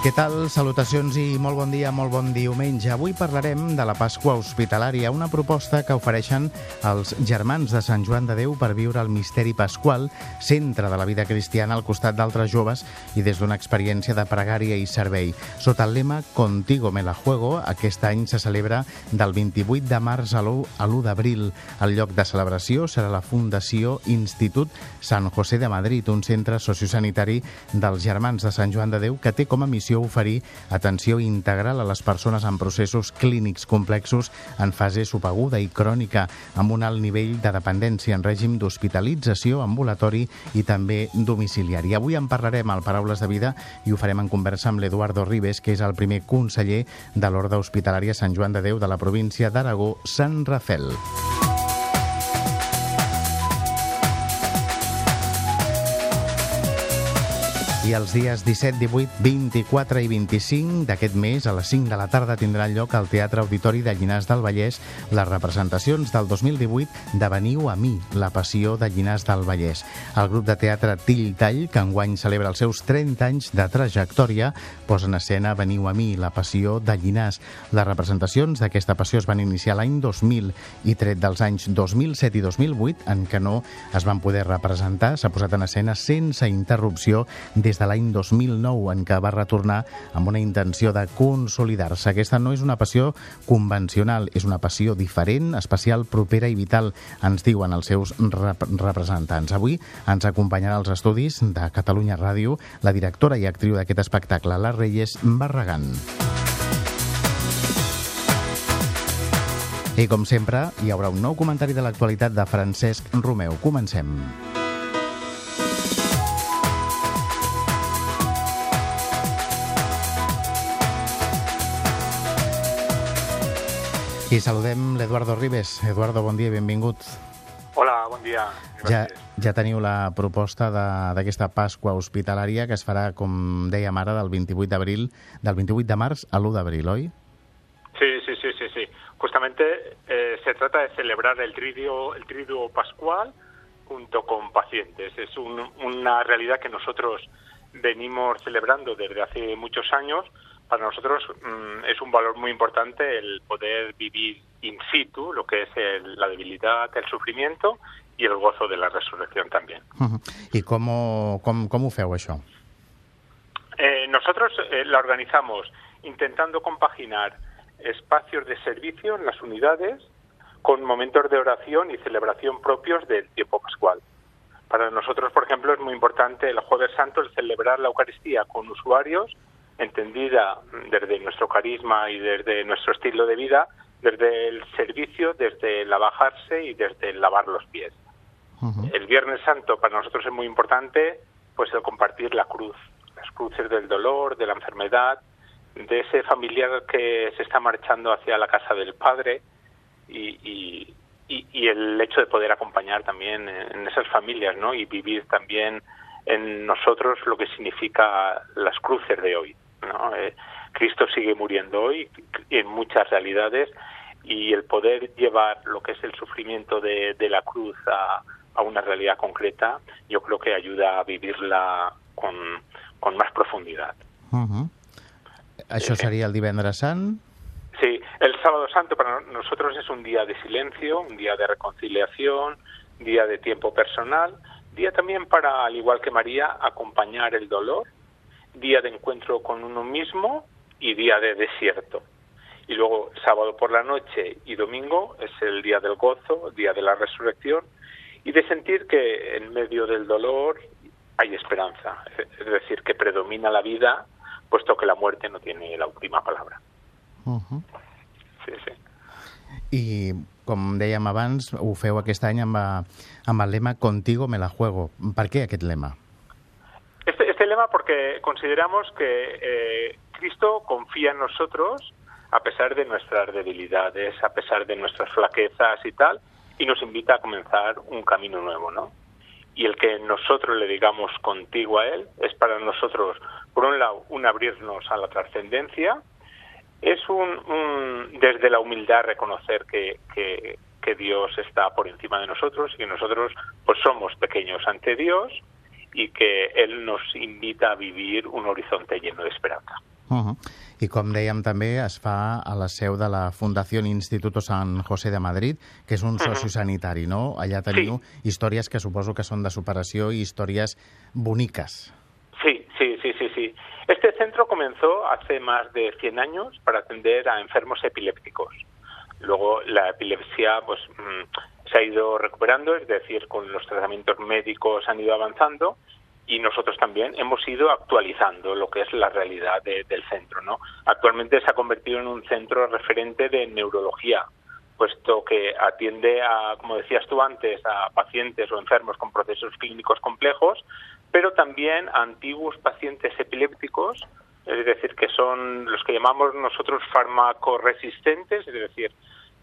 Què tal? Salutacions i molt bon dia, molt bon diumenge. Avui parlarem de la Pasqua Hospitalària, una proposta que ofereixen els germans de Sant Joan de Déu per viure el misteri pasqual, centre de la vida cristiana al costat d'altres joves i des d'una experiència de pregària i servei. Sota el lema Contigo me la juego, aquest any se celebra del 28 de març a l'1 d'abril. El lloc de celebració serà la Fundació Institut Sant José de Madrid, un centre sociosanitari dels germans de Sant Joan de Déu que té com a missió missió oferir atenció integral a les persones amb processos clínics complexos en fase subaguda i crònica, amb un alt nivell de dependència en règim d'hospitalització, ambulatori i també domiciliari. Avui en parlarem al Paraules de Vida i ho farem en conversa amb l'Eduardo Ribes, que és el primer conseller de l'Orde Hospitalària Sant Joan de Déu de la província d'Aragó, Sant Rafel. I els dies 17, 18, 24 i 25 d'aquest mes, a les 5 de la tarda, tindrà lloc al Teatre Auditori de Llinars del Vallès les representacions del 2018 de Veniu a mi, la passió de Llinars del Vallès. El grup de teatre Till Tall, que enguany celebra els seus 30 anys de trajectòria, posa en escena Veniu a mi, la passió de Llinars. Les representacions d'aquesta passió es van iniciar l'any 2000 i tret dels anys 2007 i 2008, en què no es van poder representar, s'ha posat en escena sense interrupció des de l'any 2009, en què va retornar amb una intenció de consolidar-se. Aquesta no és una passió convencional, és una passió diferent, especial, propera i vital, ens diuen els seus rep representants. Avui ens acompanyarà als estudis de Catalunya Ràdio la directora i actriu d'aquest espectacle, la Reyes Barragán. I com sempre, hi haurà un nou comentari de l'actualitat de Francesc Romeu. Comencem. I saludem l'Eduardo Ribes. Eduardo, bon dia i benvingut. Hola, bon dia. Ja, ja teniu la proposta d'aquesta Pasqua hospitalària que es farà, com dèiem ara, del 28 d'abril, del 28 de març a l'1 d'abril, oi? Sí, sí, sí, sí, sí. Justamente eh, se trata de celebrar el tridio, el tridio pascual junto con pacientes. Es un, una realidad que nosotros venimos celebrando desde hace muchos años, para nosotros mmm, es un valor muy importante el poder vivir in situ lo que es el, la debilidad, el sufrimiento y el gozo de la resurrección también. Com, com, com ho feu, això? Eh, nosotros eh, la organizamos intentando compaginar espacios de servicio en las unidades con momentos de oración y celebración propios del tiempo pascual. Para nosotros, por ejemplo, es muy importante el Jueves Santo el celebrar la Eucaristía con usuarios entendida desde nuestro carisma y desde nuestro estilo de vida, desde el servicio, desde el bajarse y desde el lavar los pies. Uh -huh. El Viernes Santo para nosotros es muy importante pues el compartir la cruz, las cruces del dolor, de la enfermedad, de ese familiar que se está marchando hacia la casa del Padre y, y, y, y el hecho de poder acompañar también en esas familias, ¿no? Y vivir también en nosotros lo que significa las cruces de hoy. ¿No? Eh, Cristo sigue muriendo hoy en muchas realidades y el poder llevar lo que es el sufrimiento de, de la cruz a, a, una realidad concreta, yo creo que ayuda a vivirla con, con más profundidad. Uh -huh. ¿Això sería el divendres sant? Sí, el sábado santo para nosotros es un día de silencio, un día de reconciliación, día de tiempo personal, día también para, al igual que María, acompañar el dolor, día de encuentro con uno mismo y día de desierto. Y luego sábado por la noche y domingo es el día del gozo, día de la resurrección y de sentir que en medio del dolor hay esperanza, es decir, que predomina la vida, puesto que la muerte no tiene la última palabra. Uh -huh. Sí, sí. I, com dèiem abans, ho feu aquest any amb, amb el lema Contigo me la juego. Per què aquest lema? Porque consideramos que eh, Cristo confía en nosotros a pesar de nuestras debilidades, a pesar de nuestras flaquezas y tal, y nos invita a comenzar un camino nuevo, ¿no? y el que nosotros le digamos contigo a Él es para nosotros, por un lado, un abrirnos a la trascendencia, es un, desde la humildad reconocer que, que, que, Dios está por encima de nosotros y que nosotros pues somos pequeños ante Dios y que Él nos invita a vivir un horizonte lleno de esperanza. Uh -huh. I com dèiem també, es fa a la seu de la Fundació Instituto San José de Madrid, que és un sociosanitari, no? Allà teniu sí. històries que suposo que són de superació i històries boniques. Sí, sí, sí, sí, sí. Este centro comenzó hace más de 100 años para atender a enfermos epilépticos. Luego la epilepsia pues, se ha ido recuperando, es decir, con los tratamientos médicos han ido avanzando y nosotros también hemos ido actualizando lo que es la realidad de, del centro. ¿no? Actualmente se ha convertido en un centro referente de neurología, puesto que atiende a, como decías tú antes, a pacientes o enfermos con procesos clínicos complejos, pero también a antiguos pacientes epilépticos, es decir, que son los que llamamos nosotros farmacoresistentes, es decir,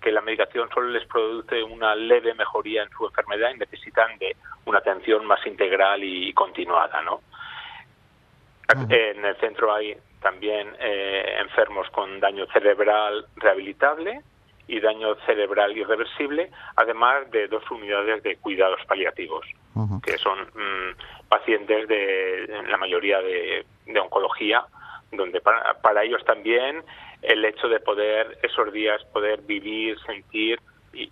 que la medicación solo les produce una leve mejoría en su enfermedad y necesitan de una atención más integral y continuada, ¿no? En el centro hay también eh, enfermos con daño cerebral rehabilitable y daño cerebral irreversible, además de dos unidades de cuidados paliativos, uh -huh. que son mmm, pacientes de la mayoría de, de oncología, donde para, para ellos también el hecho de poder esos días poder vivir, sentir, y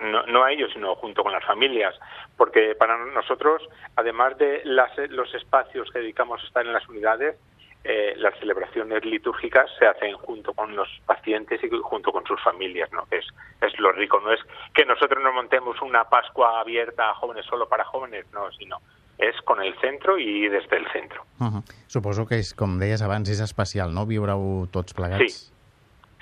no, no a ellos, sino junto con las familias, porque para nosotros, además de las, los espacios que dedicamos a estar en las unidades, eh, las celebraciones litúrgicas se hacen junto con los pacientes y junto con sus familias, ¿no? Es, es lo rico, no es que nosotros nos montemos una Pascua abierta a jóvenes solo para jóvenes, no, sino és con el centro i des del centro. Uh -huh. Suposo que, és, com deies abans, és especial, ¿no?, viure-ho tots plegats. Sí.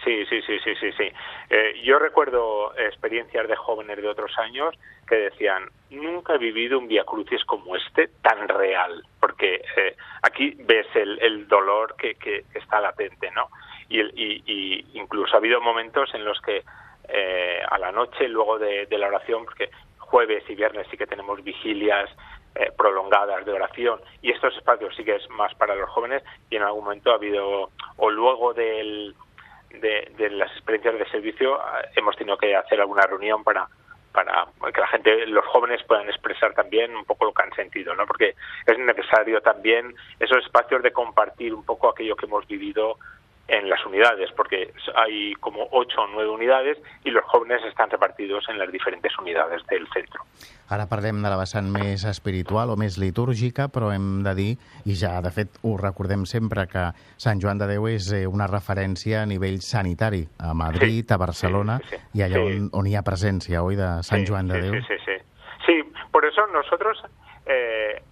Sí, sí, sí, sí, sí. sí. Eh, yo recuerdo experiencias de jóvenes de otros años que decían, nunca he vivido un Via Crucis como este tan real, porque eh, aquí ves el, el dolor que, que, está latente, ¿no? Y, y, incluso ha habido momentos en los que eh, a la noche, luego de, de la oración, porque jueves y viernes sí que tenemos vigilias eh, prolongadas de oración y estos espacios sí que es más para los jóvenes y en algún momento ha habido o luego del, de, de las experiencias de servicio hemos tenido que hacer alguna reunión para para que la gente, los jóvenes puedan expresar también un poco lo que han sentido, ¿no? Porque es necesario también esos espacios de compartir un poco aquello que hemos vivido en las unidades, porque hay como ocho o nueve unidades i los jóvenes estan repartidos en les diferents unidades del centre. Ara parlem de la vessant més espiritual o més litúrgica, però hem de dir, i ja de fet ho recordem sempre, que Sant Joan de Déu és eh, una referència a nivell sanitari, a Madrid, sí, a Barcelona, sí, sí, i allà sí. on, on hi ha presència, oi, de Sant sí, Joan de sí, Déu? Sí, sí, sí. Sí, por eso nosotros eh,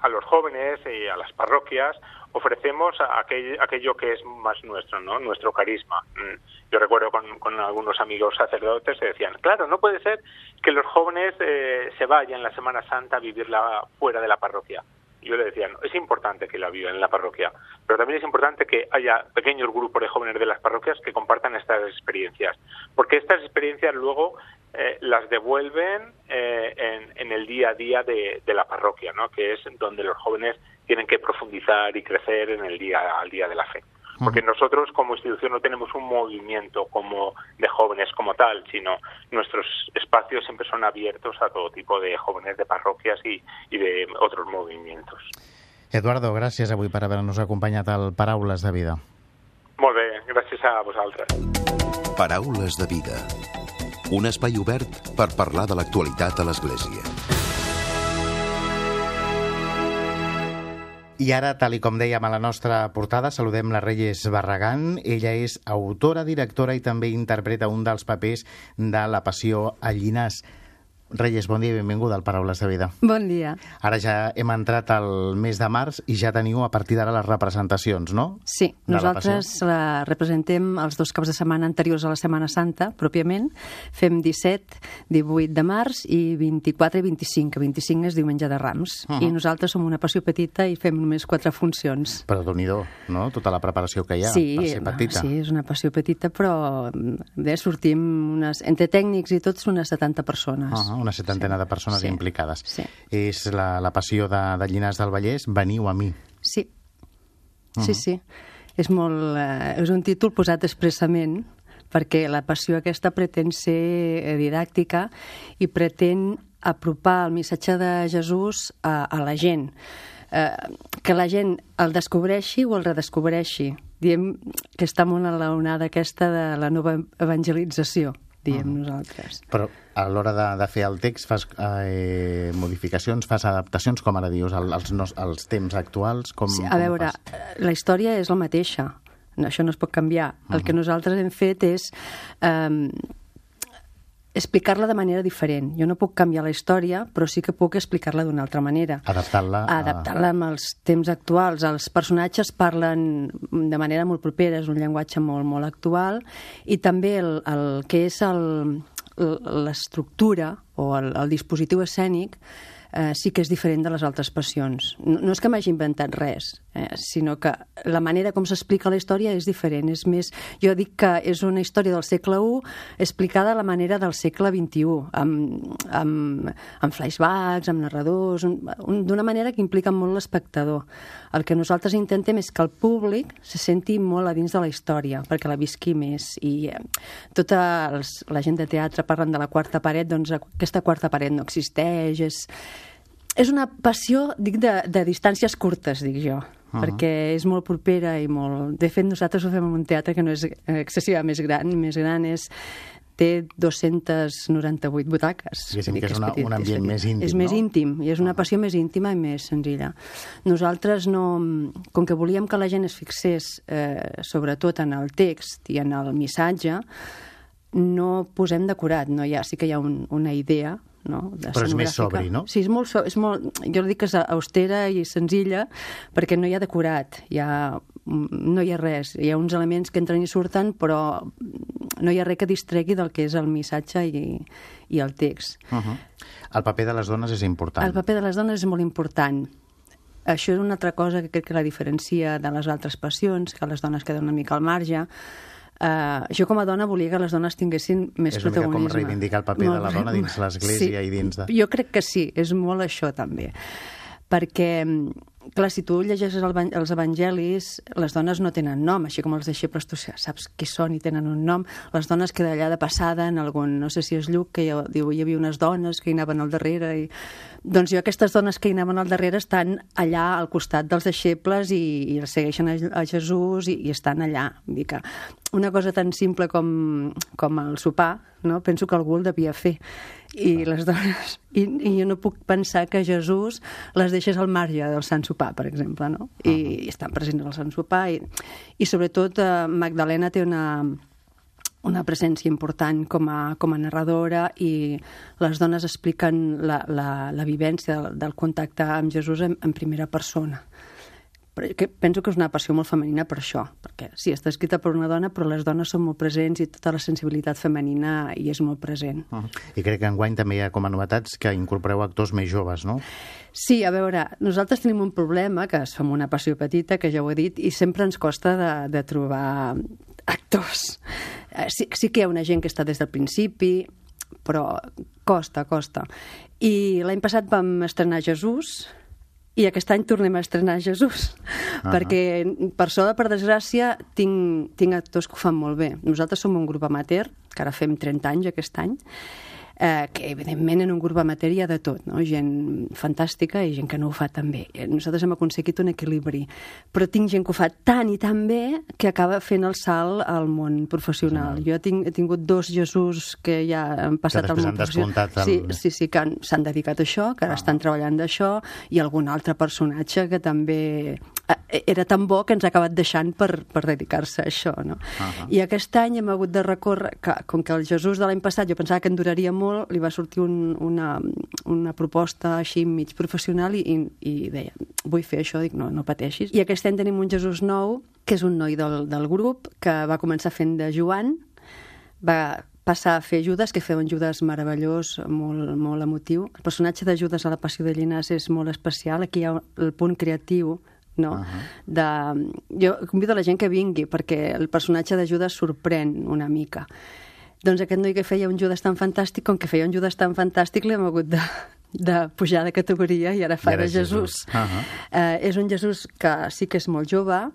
a los jóvenes y a las parroquias ofrecemos aquello, aquello que es más nuestro, ¿no? Nuestro carisma. Mm. Yo recuerdo con, algunos amigos sacerdotes que decían, claro, no puede ser que los jóvenes eh, se vayan la Semana Santa a vivirla fuera de la parroquia. Yo le decía, no, es importante que la vivan en la parroquia, pero también es importante que haya pequeños grupos de jóvenes de las parroquias que compartan estas experiencias, porque estas experiencias luego eh, las devuelven eh, en, en, el día a día de, de la parroquia, ¿no? que es donde los jóvenes tienen que profundizar y crecer en el día al día de la fe. Porque nosotros como institución no tenemos un movimiento como de jóvenes como tal, sino nuestros espacios siempre son abiertos a todo tipo de jóvenes de parroquias y, y de otros movimientos. Eduardo, gràcies avui per haver-nos acompanyat al Paraules de Vida. Molt bé, gràcies a vosaltres. Paraules de Vida. Un espai obert per parlar de l'actualitat a l'Església. I ara, tal i com dèiem a la nostra portada, saludem la Reyes Barragán. Ella és autora, directora i també interpreta un dels papers de La Passió a Llinàs. Reyes, bon dia i benvinguda al Paraules de Vida. Bon dia. Ara ja hem entrat al mes de març i ja teniu a partir d'ara les representacions, no? Sí, de nosaltres la, la representem els dos caps de setmana anteriors a la Setmana Santa, pròpiament. Fem 17, 18 de març i 24 i 25, que 25 és diumenge de Rams. Uh -huh. I nosaltres som una passió petita i fem només quatre funcions. Però déu no? Tota la preparació que hi ha sí, per ser petita. Sí, és una passió petita, però bé, sortim unes, entre tècnics i tots unes 70 persones. Uh -huh -huh, una setantena Sí. de persones Sí. implicades. Sí. És la, la passió de, de Llinars del Vallès, Veniu a mi. Sí, sí, sí. És, molt, eh, és un títol posat expressament perquè la passió aquesta pretén ser eh, didàctica i pretén apropar el missatge de Jesús a, a la gent. Eh, que la gent el descobreixi o el redescobreixi. Diem que està molt en la onada aquesta de la nova evangelització, diem nosaltres. Però a l'hora de, de fer el text fas eh, modificacions, fas adaptacions, com ara dius, al- als, nos, als temps actuals? Com, Sí, com a veure, fas? eh, la història és la mateixa. No, això no es pot canviar. El que nosaltres hem fet és eh, explicar-la de manera diferent. Jo no puc canviar la història, però sí que puc explicar-la d'una altra manera. Adaptant-la a- Adaptant-la amb els temps actuals. Els personatges parlen de manera molt propera, és un llenguatge molt, molt actual, i també el, el que és l'estructura o el, el dispositiu escènic eh, sí que és diferent de les altres passions. No, no és que m'hagi inventat res, eh, sinó que la manera com s'explica la història és diferent. És més, jo dic que és una història del segle I explicada a la manera del segle XXI, amb, amb, amb flashbacks, amb narradors, un, un, d'una manera que implica molt l'espectador. El que nosaltres intentem és que el públic se senti molt a dins de la història, perquè la visqui més. I eh, tota els, la gent de teatre parlen de la quarta paret, doncs aquesta quarta paret no existeix, és, és una passió, dic, de, de distàncies curtes, dic jo, uh -huh. perquè és molt propera i molt... De fet, nosaltres ho fem en un teatre que no és excessiva més gran, més gran és té 298 butaques. Diguéssim que és una- petit, un ambient petit. més íntim, És més no? íntim, i és una passió més íntima i més senzilla. Nosaltres no... Com que volíem que la gent es fixés eh, sobretot en el text i en el missatge, no posem decorat, no hi ha, sí que hi ha un, una idea, no? de Però és més sobri, no? Sí, és molt, so, és molt, jo dic que és austera i senzilla perquè no hi ha decorat, hi ha, no hi ha res. Hi ha uns elements que entren i surten, però no hi ha res que distregui del que és el missatge i, i el text. Uh -huh. El paper de les dones és important. El paper de les dones és molt important. Això és una altra cosa que crec que la diferencia de les altres passions, que les dones queden una mica al marge. Uh, jo com a dona volia que les dones tinguessin més És una mica com protagonisme. reivindicar el paper de la dona dins l'església i dins de- Jo crec que sí, és molt això també. Perquè, mm, clar, si tu llegeixes el, els evangelis, les dones no tenen nom, així com els deixebles tu saps qui són i tenen un nom. Les dones que d'allà de passada, en algun, no sé si és Lluc, que hi, diu hi havia unes dones que hi anaven al darrere. I... Doncs jo aquestes dones que hi anaven al darrere estan allà al costat dels deixebles i, i els segueixen a, a Jesús i, i estan allà. Vull dir que una cosa tan simple com, com el sopar, no? penso que algú el devia fer. I les dones... I, I jo no puc pensar que Jesús les deixés al marge del Sant Sopar, per exemple, no? I, i estan presents al Sant Sopar. I, i sobretot eh, Magdalena té una, una presència important com a, com a narradora i les dones expliquen la, la, la vivència del, del contacte amb Jesús en, en primera persona. Però que penso que és una passió molt femenina per això, perquè sí, està escrita per una dona, però les dones són molt presents i tota la sensibilitat femenina hi és molt present. Uh -huh. I crec que enguany també hi ha com a novetats que incorporeu actors més joves, no? Sí, a veure, nosaltres tenim un problema, que som una passió petita, que ja ho he dit, i sempre ens costa de, de trobar actors. Eh, Sí, sí que hi ha una gent que està des del principi, però costa, costa. I l'any passat vam estrenar Jesús, i aquest any tornem a estrenar Jesús, uh -huh. perquè per sort, per desgràcia, tinc, tinc actors que ho fan molt bé. Nosaltres som un grup amateur, que ara fem 30 anys aquest any, eh, que evidentment en un grup amateur hi ha de tot, no? gent fantàstica i gent que no ho fa tan bé. Eh, Nosaltres hem aconseguit un equilibri, però tinc gent que ho fa tan i tan bé que acaba fent el salt al món professional. Jo tinc, he tingut dos Jesús que ja han passat al món professional. el- Sí, sí, sí, que han- s'han dedicat a això, que ara Ah. estan treballant d'això, i algun altre personatge que també era tan bo que ens ha acabat deixant per, per dedicar-se a això, no? Ah. I aquest any hem hagut de recórrer, que, com que el Jesús de l'any passat jo pensava que en duraria molt, li va sortir un, una, una proposta així mig professional i, i, i deia, vull fer això, dic, no, no pateixis. I aquest any tenim un Jesús nou, que és un noi del, del grup, que va començar fent de Joan, va passar a fer Judes, que feia un Judes meravellós, molt, molt emotiu. El personatge de a la Passió de Llinars és molt especial. Aquí hi ha el punt creatiu no? Uh -huh. de... Jo convido la gent que vingui perquè el personatge de Judes sorprèn una mica. Doncs aquest noi que feia un Judas tan fantàstic, com que feia un Judas tan fantàstic, l'hem hagut de, de pujar de categoria i ara fa I ara de Jesús. Jesús. Uh -huh. eh, és un Jesús que sí que és molt jove,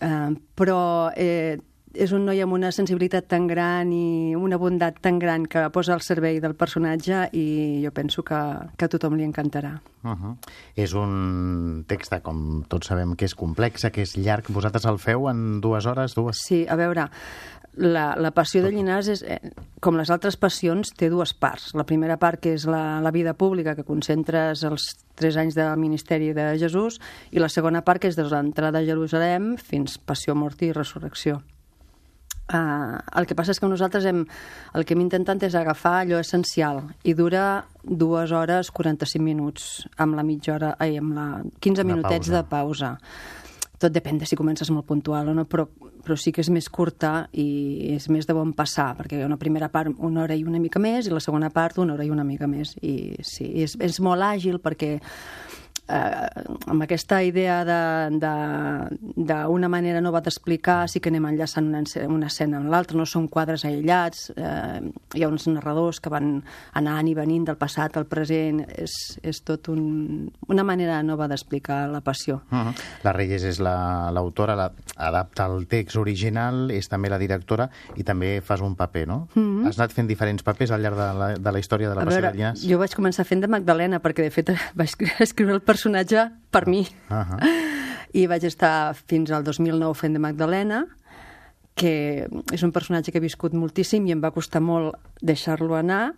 eh, però eh, és un noi amb una sensibilitat tan gran i una bondat tan gran que posa al servei del personatge i jo penso que, que a tothom li encantarà. Uh -huh. És un text, com tots sabem, que és complex, que és llarg. Vosaltres el feu en dues hores, dues? Sí, a veure, la, la passió de Llinàs, és, eh, com les altres passions, té dues parts. La primera part, que és la, la vida pública, que concentres els tres anys del ministeri de Jesús, i la segona part, que és des de l'entrada a Jerusalem fins passió, mort i resurrecció. Uh, el que passa és que nosaltres hem, el que hem intentat és agafar allò essencial i dura dues hores 45 minuts amb la mitja hora, ai, amb la 15 Una minutets pausa. de pausa. Tot depèn de si comences molt puntual o no, però, però sí que és més curta i és més de bon passar, perquè hi ha una primera part una hora i una mica més i la segona part una hora i una mica més. I sí, és, és molt àgil perquè eh, amb aquesta idea d'una manera nova d'explicar sí que anem enllaçant una, una escena amb l'altra, no són quadres aïllats, eh, hi ha uns narradors que van anant i venint del passat al present, és, és tot un, una manera nova d'explicar la passió. Uh -huh. La Reyes és la- l'autora, la, adapta el text original, és també la directora i també fas un paper, no? Uh -huh. Has anat fent diferents papers al llarg de la, de la història de la A Passió veure, de Llinàs? jo vaig començar fent de Magdalena, perquè de fet vaig escriure el personatge per mi. Uh -huh. I vaig estar fins al 2009 fent de Magdalena, que és un personatge que he viscut moltíssim i em va costar molt deixar-lo anar,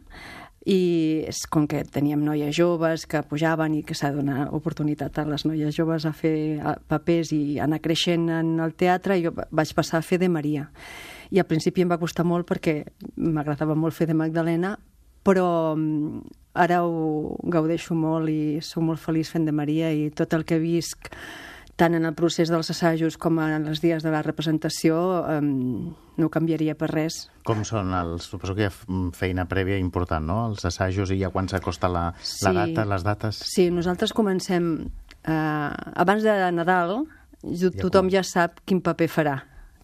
i és com que teníem noies joves que pujaven i que s'ha de donar oportunitat a les noies joves a fer papers i anar creixent en el teatre, jo va- vaig passar a fer de Maria. I al principi em va costar molt perquè m'agradava molt fer de Magdalena, però mm, ara ho gaudeixo molt i sóc molt feliç fent de Maria i tot el que visc tant en el procés dels assajos com en els dies de la representació eh, no canviaria per res. Com són els... Suposo que hi ha feina prèvia important, no? Els assajos i ja quan s'acosta la, la Sí. data, les dates... Sí, nosaltres comencem... Eh, abans de Nadal, tothom ja sap quin paper farà.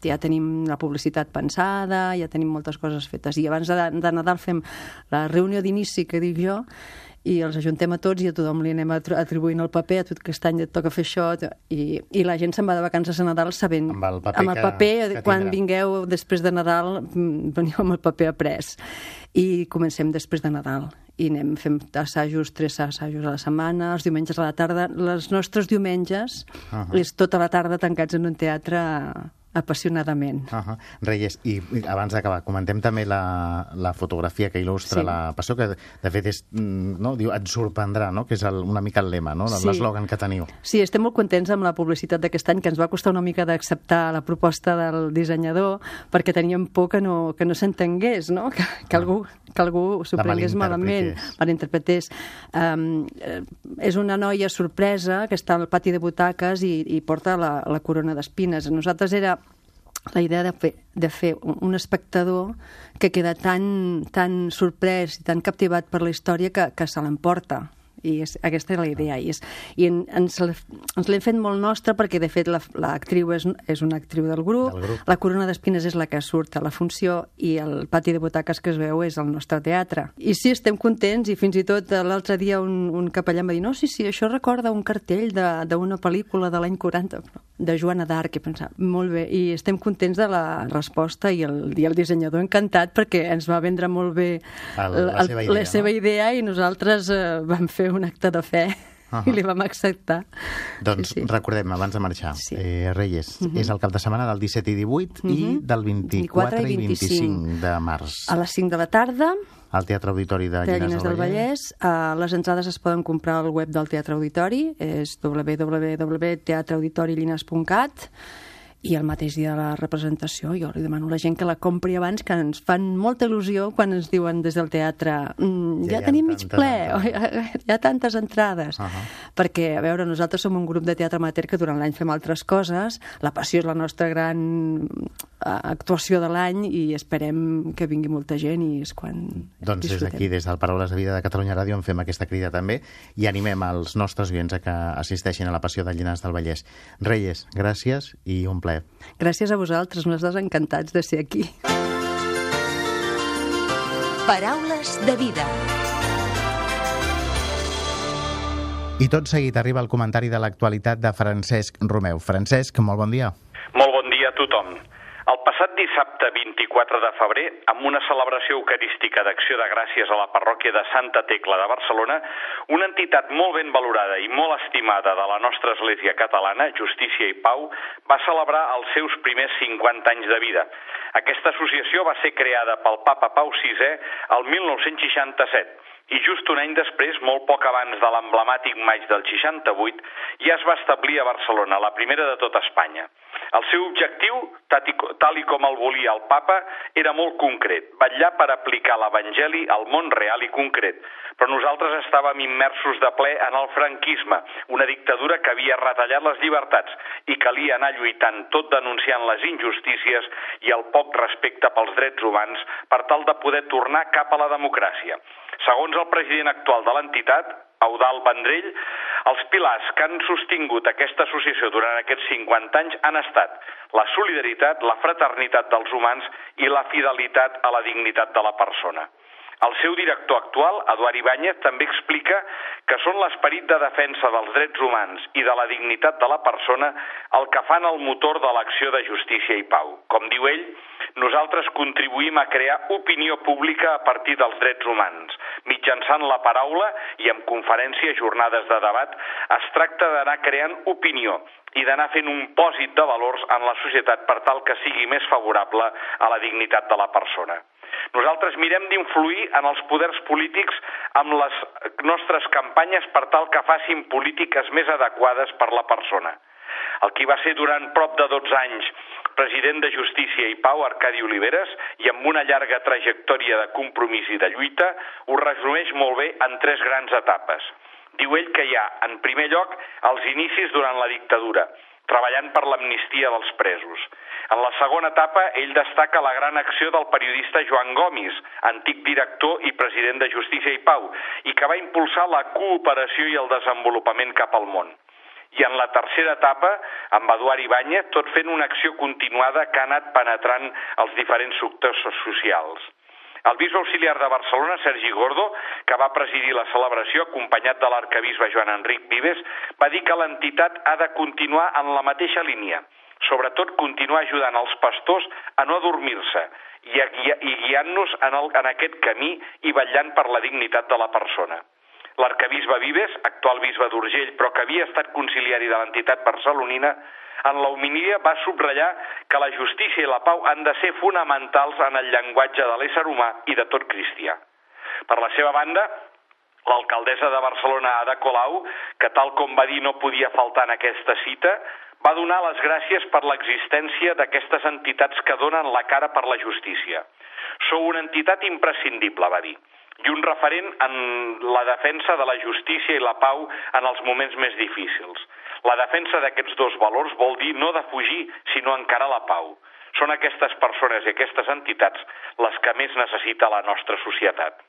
Ja tenim la publicitat pensada, ja tenim moltes coses fetes. I abans de, de Nadal fem la reunió d'inici, que dic jo, i els ajuntem a tots i a tothom li anem atri- atribuint el paper, a tu aquest any et toca fer això, i, i la gent se'n va de vacances a Nadal sabent... Amb el paper amb el que- paper que quan tindrà. vingueu després de Nadal, mm, veniu amb el paper après. I comencem després de Nadal. I anem fent assajos, tres assajos a la setmana, els diumenges a la tarda. Els nostres diumenges uh -huh. és tota la tarda tancats en un teatre apassionadament. Uh -huh. Reyes, i abans d'acabar, comentem també la, la fotografia que il·lustra Sí. la passió, que de fet és, mm, no, diu, et sorprendrà, no? que és el, una mica el lema, no? Sí. l'eslògan que teniu. Sí, estem molt contents amb la publicitat d'aquest any, que ens va costar una mica d'acceptar la proposta del dissenyador, perquè teníem por que no, que no s'entengués, no? que, que, algú, que algú s'ho prengués malament, malinterpretés. Um, és una noia sorpresa que està al pati de butaques i, i porta la, la corona d'espines. Nosaltres era la idea de fer, de fer un espectador que queda tan, tan sorprès i tan captivat per la història que, que se l'emporta. I és, aquesta és la idea. I, és, i en, ens, l'hem fet molt nostra perquè, de fet, la- l'actriu és, és una actriu del grup, Del grup. la corona d'espines és la que surt a la funció i el pati de butaques que es veu és el nostre teatre. I sí, estem contents i fins i tot eh, l'altre dia un, un capellà em va dir no, sí, sí, això recorda un cartell de- d'una pel·lícula de l'any 40 de Joana d'Arc i pensar, molt bé, i estem contents de la resposta i el, i el dissenyador encantat perquè ens va vendre molt bé El- la seva idea, la seva no? idea i nosaltres eh, vam fer un acte de fe Ahà. i li vam acceptar. Doncs Sí, sí. recordem, abans de marxar, Sí. eh, Reyes, és el cap de setmana del 17 i 18 i del 24 i 25 de març. A les 5 de la tarda Al Teatre Auditori de de Llinars Llinars del Vallès. Uh, les entrades es poden comprar al web del Teatre Auditori, és www.teatreauditorilllinars.cat i el mateix dia de la representació jo li demano a la gent que la compri abans que ens fan molta il·lusió quan ens diuen des del teatre mm, Ja ja, hi ha tenim mig ple, o entrades." hi ha tantes entrades Ahà. perquè, a veure, nosaltres som un grup de teatre amateur que durant l'any fem altres coses la passió és la nostra gran actuació de l'any i esperem que vingui molta gent i és quan Doncs des disfrutem. d'aquí, des del Paraules de Vida de Catalunya Ràdio, en fem aquesta crida també i animem els nostres oients a que assisteixin a la Passió de Llinars del Vallès. Reyes, gràcies i un plaer. Gràcies a vosaltres, nosaltres encantats de ser aquí. Paraules de vida. I tot seguit arriba el comentari de l'actualitat de Francesc Romeu. Francesc, molt bon dia. Molt bon dia a tothom. El passat dissabte 24 de febrer, amb una celebració eucarística d'acció de gràcies a la parròquia de Santa Tecla de Barcelona, una entitat molt ben valorada i molt estimada de la nostra Església catalana, Justícia i Pau, va celebrar els seus primers 50 anys de vida. Aquesta associació va ser creada pel papa Pau VI el 1967 i just un any després, molt poc abans de l'emblemàtic maig del 68, ja es va establir a Barcelona, la primera de tot Espanya. El seu objectiu, tal i com el volia el papa, era molt concret, vetllar per aplicar l'Evangeli al món real i concret. Però nosaltres estàvem immersos de ple en el franquisme, una dictadura que havia retallat les llibertats i calia anar lluitant tot denunciant les injustícies i el poc respecte pels drets humans per tal de poder tornar cap a la democràcia. Segons el president actual de l'entitat, Eudal Vendrell, els pilars que han sostingut aquesta associació durant aquests 50 anys han estat la solidaritat, la fraternitat dels humans i la fidelitat a la dignitat de la persona. El seu director actual, Eduard Ibáñez, també explica que són l'esperit de defensa dels drets humans i de la dignitat de la persona el que fan el motor de l'acció de justícia i pau. Com diu ell, nosaltres contribuïm a crear opinió pública a partir dels drets humans. Mitjançant la paraula i amb conferències, jornades de debat, es tracta d'anar creant opinió i d'anar fent un pòsit de valors en la societat per tal que sigui més favorable a la dignitat de la persona. Nosaltres mirem d'influir en els poders polítics amb les nostres campanyes per tal que facin polítiques més adequades per la persona. El qui va ser durant prop de 12 anys president de Justícia i Pau, Arcadi Oliveres, i amb una llarga trajectòria de compromís i de lluita, ho resumeix molt bé en tres grans etapes. Diu ell que hi ha, en primer lloc, els inicis durant la dictadura, treballant per l'amnistia dels presos. En la segona etapa, ell destaca la gran acció del periodista Joan Gomis, antic director i president de Justícia i Pau, i que va impulsar la cooperació i el desenvolupament cap al món. I en la tercera etapa, amb Eduard Ibáñez, tot fent una acció continuada que ha anat penetrant els diferents sectors socials. El bisbe auxiliar de Barcelona, Sergi Gordo, que va presidir la celebració acompanyat de l'arcabisbe Joan Enric Vives, va dir que l'entitat ha de continuar en la mateixa línia, sobretot continuar ajudant els pastors a no adormir-se i, i guiant-nos en, el, en aquest camí i vetllant per la dignitat de la persona. L'arcabisbe Vives, actual bisbe d'Urgell, però que havia estat conciliari de l'entitat barcelonina, en la homilia va subratllar que la justícia i la pau han de ser fonamentals en el llenguatge de l'ésser humà i de tot cristià. Per la seva banda, l'alcaldessa de Barcelona, Ada Colau, que tal com va dir no podia faltar en aquesta cita, va donar les gràcies per l'existència d'aquestes entitats que donen la cara per la justícia. Sou una entitat imprescindible, va dir, i un referent en la defensa de la justícia i la pau en els moments més difícils. La defensa d'aquests dos valors vol dir no defugir, sinó encarar la pau. Són aquestes persones i aquestes entitats les que més necessita la nostra societat.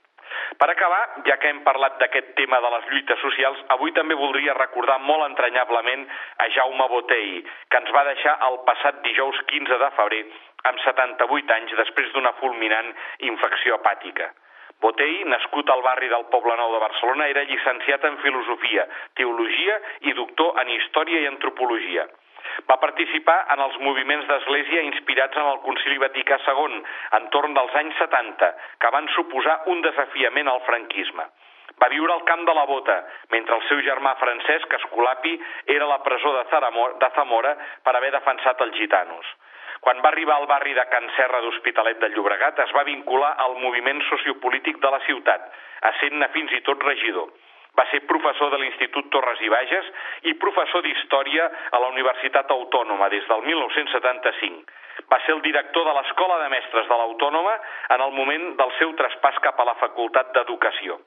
Per acabar, ja que hem parlat d'aquest tema de les lluites socials, avui també voldria recordar molt entranyablement a Jaume Botei, que ens va deixar el passat dijous 15 de febrer amb 78 anys després d'una fulminant infecció hepàtica. Botei, nascut al barri del Poble Nou de Barcelona, era llicenciat en Filosofia, Teologia i doctor en Història i Antropologia. Va participar en els moviments d'església inspirats en el Concili Vaticà II, entorn dels anys 70, que van suposar un desafiament al franquisme. Va viure al camp de la Bota, mentre el seu germà Francesc Escolapi era a la presó de Zamora per haver defensat els gitanos. Quan va arribar al barri de Can Serra d'Hospitalet de Llobregat es va vincular al moviment sociopolític de la ciutat, essent-ne fins i tot regidor. Va ser professor de l'Institut Torres i Bages i professor d'Història a la Universitat Autònoma des del 1975. Va ser el director de l'Escola de Mestres de l'Autònoma en el moment del seu traspàs cap a la Facultat d'Educació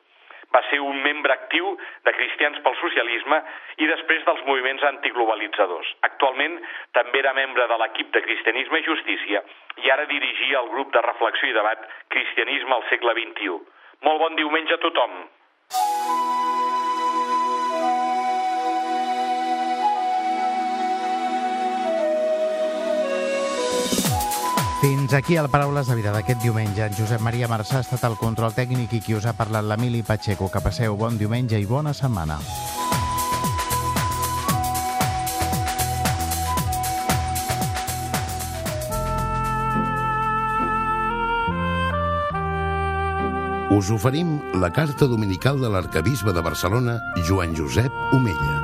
va ser un membre actiu de Cristians pel Socialisme i després dels moviments antiglobalitzadors. Actualment també era membre de l'equip de Cristianisme i Justícia i ara dirigia el grup de reflexió i debat Cristianisme al segle XXI. Molt bon diumenge a tothom. Fins aquí el Paraules de Vida d'aquest diumenge. En Josep Maria Marçà ha estat el control tècnic i qui us ha parlat l'Emili Pacheco. Que passeu bon diumenge i bona setmana. Us oferim la carta dominical de l'arcabisbe de Barcelona, Joan Josep Omella.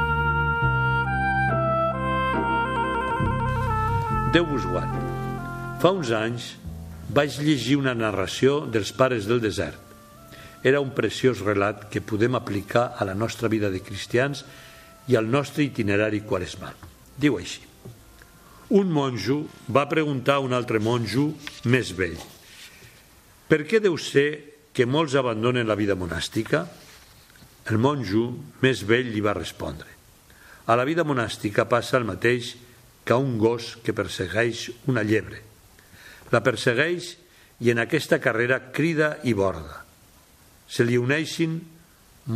Déu vos guard. Fa uns anys vaig llegir una narració dels pares del desert. Era un preciós relat que podem aplicar a la nostra vida de cristians i al nostre itinerari quaresmal. Diu així. Un monjo va preguntar a un altre monjo més vell per què deu ser que molts abandonen la vida monàstica? El monjo més vell li va respondre a la vida monàstica passa el mateix que a un gos que persegueix una llebre. La persegueix i en aquesta carrera crida i borda. Se li uneixin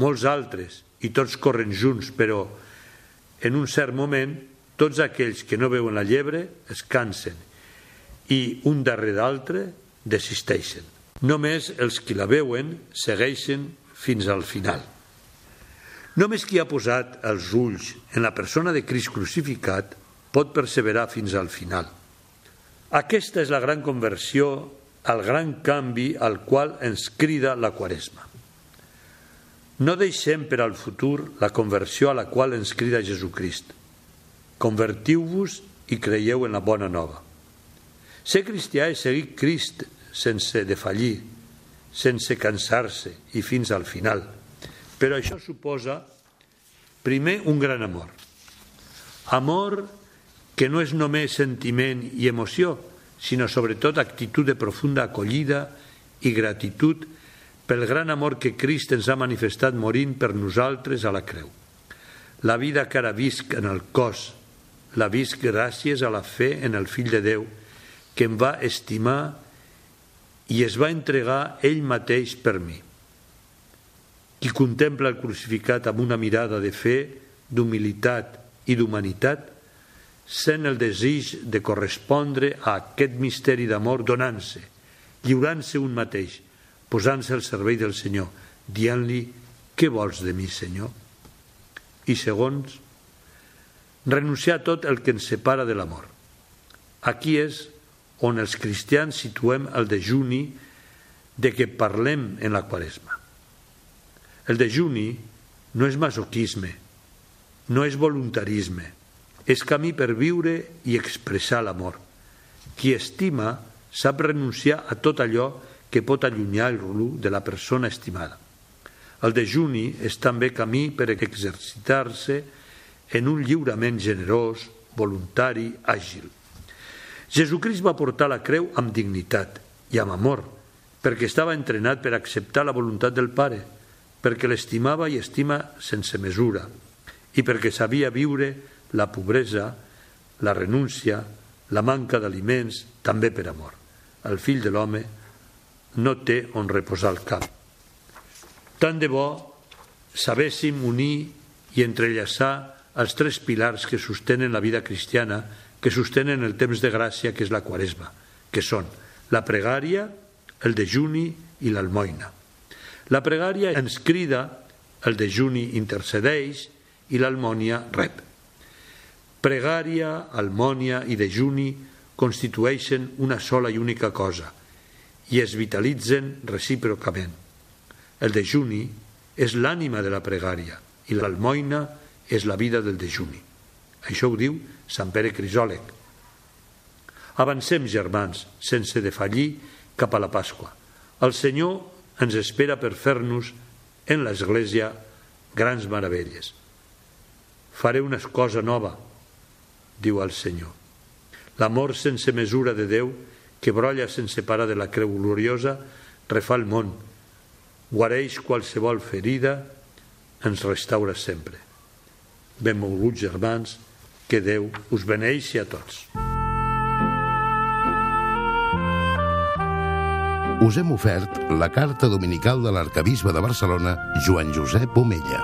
molts altres i tots corren junts, però en un cert moment tots aquells que no veuen la llebre es cansen i un darrere d'altre desisteixen. Només els qui la veuen segueixen fins al final. Només qui ha posat els ulls en la persona de Crist crucificat pot perseverar fins al final. Aquesta és la gran conversió, el gran canvi al qual ens crida la Quaresma. No deixem per al futur la conversió a la qual ens crida Jesucrist. Convertiu-vos i creieu en la bona nova. Ser cristià és seguir Crist sense defallir, sense cansar-se i fins al final. Però això suposa, primer, un gran amor. Amor que no és només sentiment i emoció, sinó sobretot actitud de profunda acollida i gratitud pel gran amor que Crist ens ha manifestat morint per nosaltres a la creu. La vida que ara visc en el cos, la visc gràcies a la fe en el Fill de Déu, que em va estimar i es va entregar ell mateix per mi. Qui contempla el crucificat amb una mirada de fe, d'humilitat i d'humanitat, sent el desig de correspondre a aquest misteri d'amor donant-se, lliurant-se un mateix, posant-se al servei del Senyor, dient-li què vols de mi, Senyor? I segons, renunciar a tot el que ens separa de l'amor. Aquí és on els cristians situem el dejuni de què parlem en la quaresma. El dejuni no és masoquisme, no és voluntarisme, és camí per viure i expressar l'amor. Qui estima sap renunciar a tot allò que pot allunyar-lo de la persona estimada. El dejuni és també camí per exercitar-se en un lliurament generós, voluntari, àgil. Jesucrist va portar la creu amb dignitat i amb amor, perquè estava entrenat per acceptar la voluntat del Pare, perquè l'estimava i estima sense mesura, i perquè sabia viure la pobresa, la renúncia, la manca d'aliments, també per amor. El fill de l'home no té on reposar el cap. Tant de bo sabéssim unir i entrellaçar els tres pilars que sostenen la vida cristiana que sostenen el temps de gràcia que és la quaresma, que són la pregària, el dejuni i l'almoina. La pregària ens crida, el dejuni intercedeix i l'almònia rep. Pregària, almònia i dejuni constitueixen una sola i única cosa i es vitalitzen recíprocament. El dejuni és l'ànima de la pregària i l'almoina és la vida del dejuni. Això ho diu Sant Pere Crisòleg. Avancem, germans, sense defallir cap a la Pasqua. El Senyor ens espera per fer-nos en l'Església grans meravelles. Faré una cosa nova, diu el Senyor. L'amor sense mesura de Déu, que brolla sense parar de la creu gloriosa, refà el món, guareix qualsevol ferida, ens restaura sempre. Benvolguts germans, que Déu us beneixi a tots. Us hem ofert la carta dominical de l'arcabisbe de Barcelona, Joan Josep Omella.